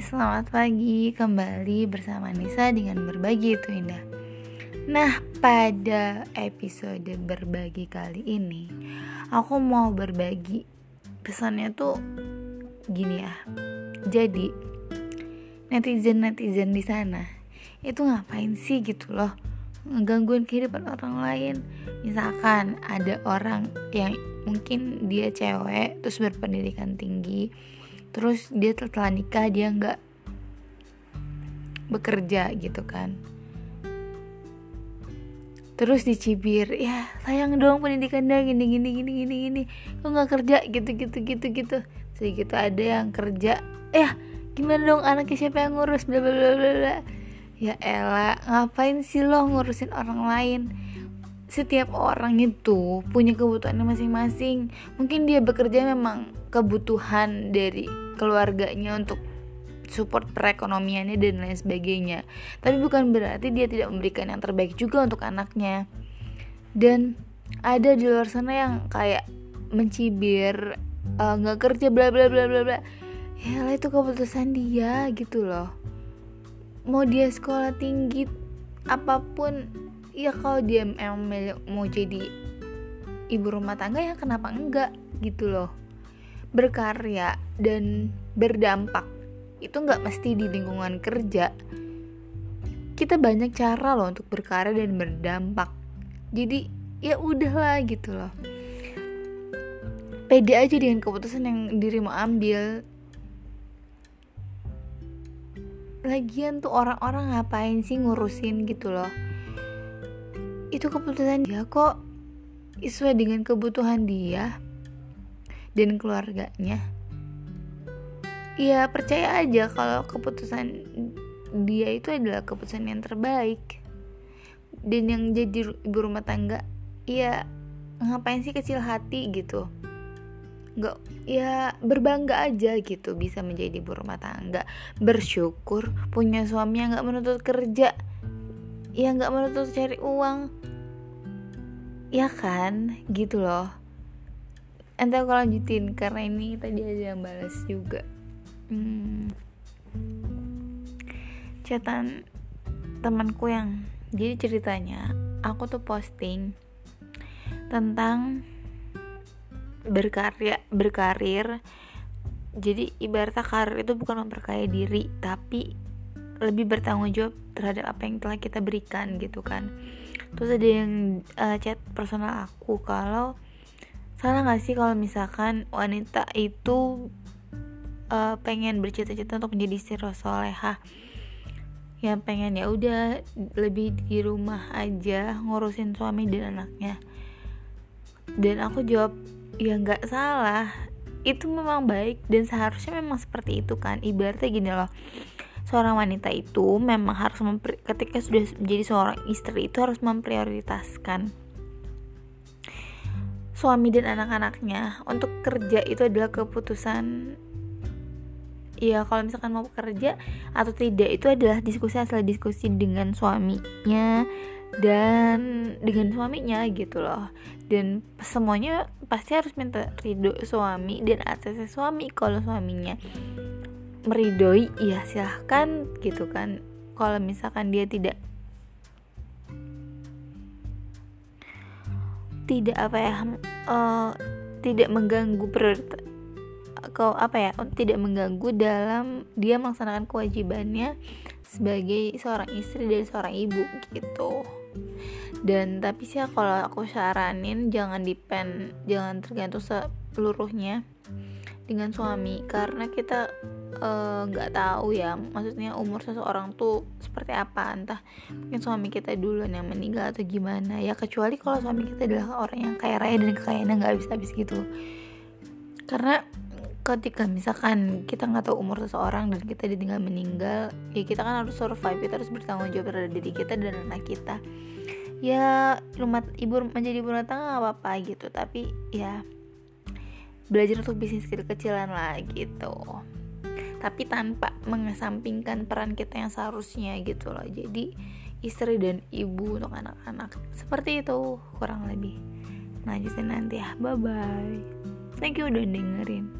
selamat pagi kembali bersama Nisa dengan berbagi itu indah. Nah, pada episode berbagi kali ini, aku mau berbagi pesannya tuh gini ya. Jadi, netizen-netizen di sana itu ngapain sih gitu loh ngegangguin kehidupan orang lain misalkan ada orang yang mungkin dia cewek terus berpendidikan tinggi terus dia setelah nikah dia nggak bekerja gitu kan. Terus dicibir ya sayang dong pendidikan dia gini gini gini gini gini. Kok nggak kerja? Gitu gitu gitu gitu. Segitu ada yang kerja. Ya gimana dong anaknya siapa yang ngurus? Bla bla bla bla. Ya Ella ngapain sih lo ngurusin orang lain setiap orang itu punya kebutuhannya masing-masing. Mungkin dia bekerja memang kebutuhan dari keluarganya untuk support perekonomiannya dan lain sebagainya. Tapi bukan berarti dia tidak memberikan yang terbaik juga untuk anaknya. Dan ada di luar sana yang kayak mencibir eh, nggak uh, kerja bla bla bla bla bla. Ya lah itu keputusan dia gitu loh. Mau dia sekolah tinggi apa pun ya kalau dia emang mau jadi ibu rumah tangga ya kenapa enggak gitu loh. Berkarya dan berdampak itu nggak mesti di lingkungan kerja. Kita banyak cara loh untuk berkarya dan berdampak. Jadi ya udahlah gitu loh. Pede aja dengan keputusan yang diri mau ambil. Lagian tuh orang-orang ngapain sih ngurusin gitu loh itu keputusan dia kok. Sesuai dengan kebutuhan dia dan keluarganya. Ya percaya aja kalau keputusan dia itu adalah keputusan yang terbaik. Dan yang jadi ibu rumah tangga ya ngapain sih kecil hati gitu? Nggak ya berbangga aja gitu bisa menjadi ibu rumah tangga. Bersyukur punya suami yang nggak menuntut kerja ya nggak menuntut cari uang. Ya kan? Gitu loh. Ente aku lanjutin karena ini tadi ada yang balas juga. Hmm. catatan temanku yang jadi ceritanya aku tuh posting tentang berkarya berkarir. Jadi ibaratnya karir itu bukan memperkaya diri tapi lebih bertanggung jawab terhadap apa yang telah kita berikan gitu kan. Terus ada yang uh, chat personal aku kalau salah gak sih kalau misalkan wanita itu uh, pengen bercita-cita untuk menjadi istri soleha yang pengen ya udah lebih di rumah aja ngurusin suami dan anaknya. Dan aku jawab ya nggak salah. Itu memang baik dan seharusnya memang seperti itu kan. Ibaratnya gini loh seorang wanita itu memang harus ketika sudah menjadi seorang istri itu harus memprioritaskan suami dan anak-anaknya. Untuk kerja itu adalah keputusan ya kalau misalkan mau kerja atau tidak itu adalah diskusi asal diskusi dengan suaminya dan dengan suaminya gitu loh. Dan semuanya pasti harus minta ridho suami dan ACC suami kalau suaminya meridoi ya silahkan gitu kan. Kalau misalkan dia tidak tidak apa ya uh, tidak mengganggu prioritas kau apa ya tidak mengganggu dalam dia melaksanakan kewajibannya sebagai seorang istri dan seorang ibu gitu. Dan tapi sih kalau aku saranin jangan depend jangan tergantung seluruhnya dengan suami. Karena kita nggak uh, tahu ya maksudnya umur seseorang tuh seperti apa entah mungkin suami kita dulu yang meninggal atau gimana ya kecuali kalau suami kita adalah orang yang kaya raya dan kekayaannya nggak habis-habis gitu. Karena ketika misalkan kita nggak tahu umur seseorang dan kita ditinggal meninggal ya kita kan harus survive kita harus bertanggung jawab terhadap diri kita dan anak kita. Ya rumah ibu menjadi ibu rumah tangga gak apa-apa gitu tapi ya belajar untuk bisnis kecil-kecilan lah gitu tapi tanpa mengesampingkan peran kita yang seharusnya gitu loh. Jadi istri dan ibu untuk anak-anak. Seperti itu kurang lebih. Jadi nanti ya. Bye bye thank you udah dengerin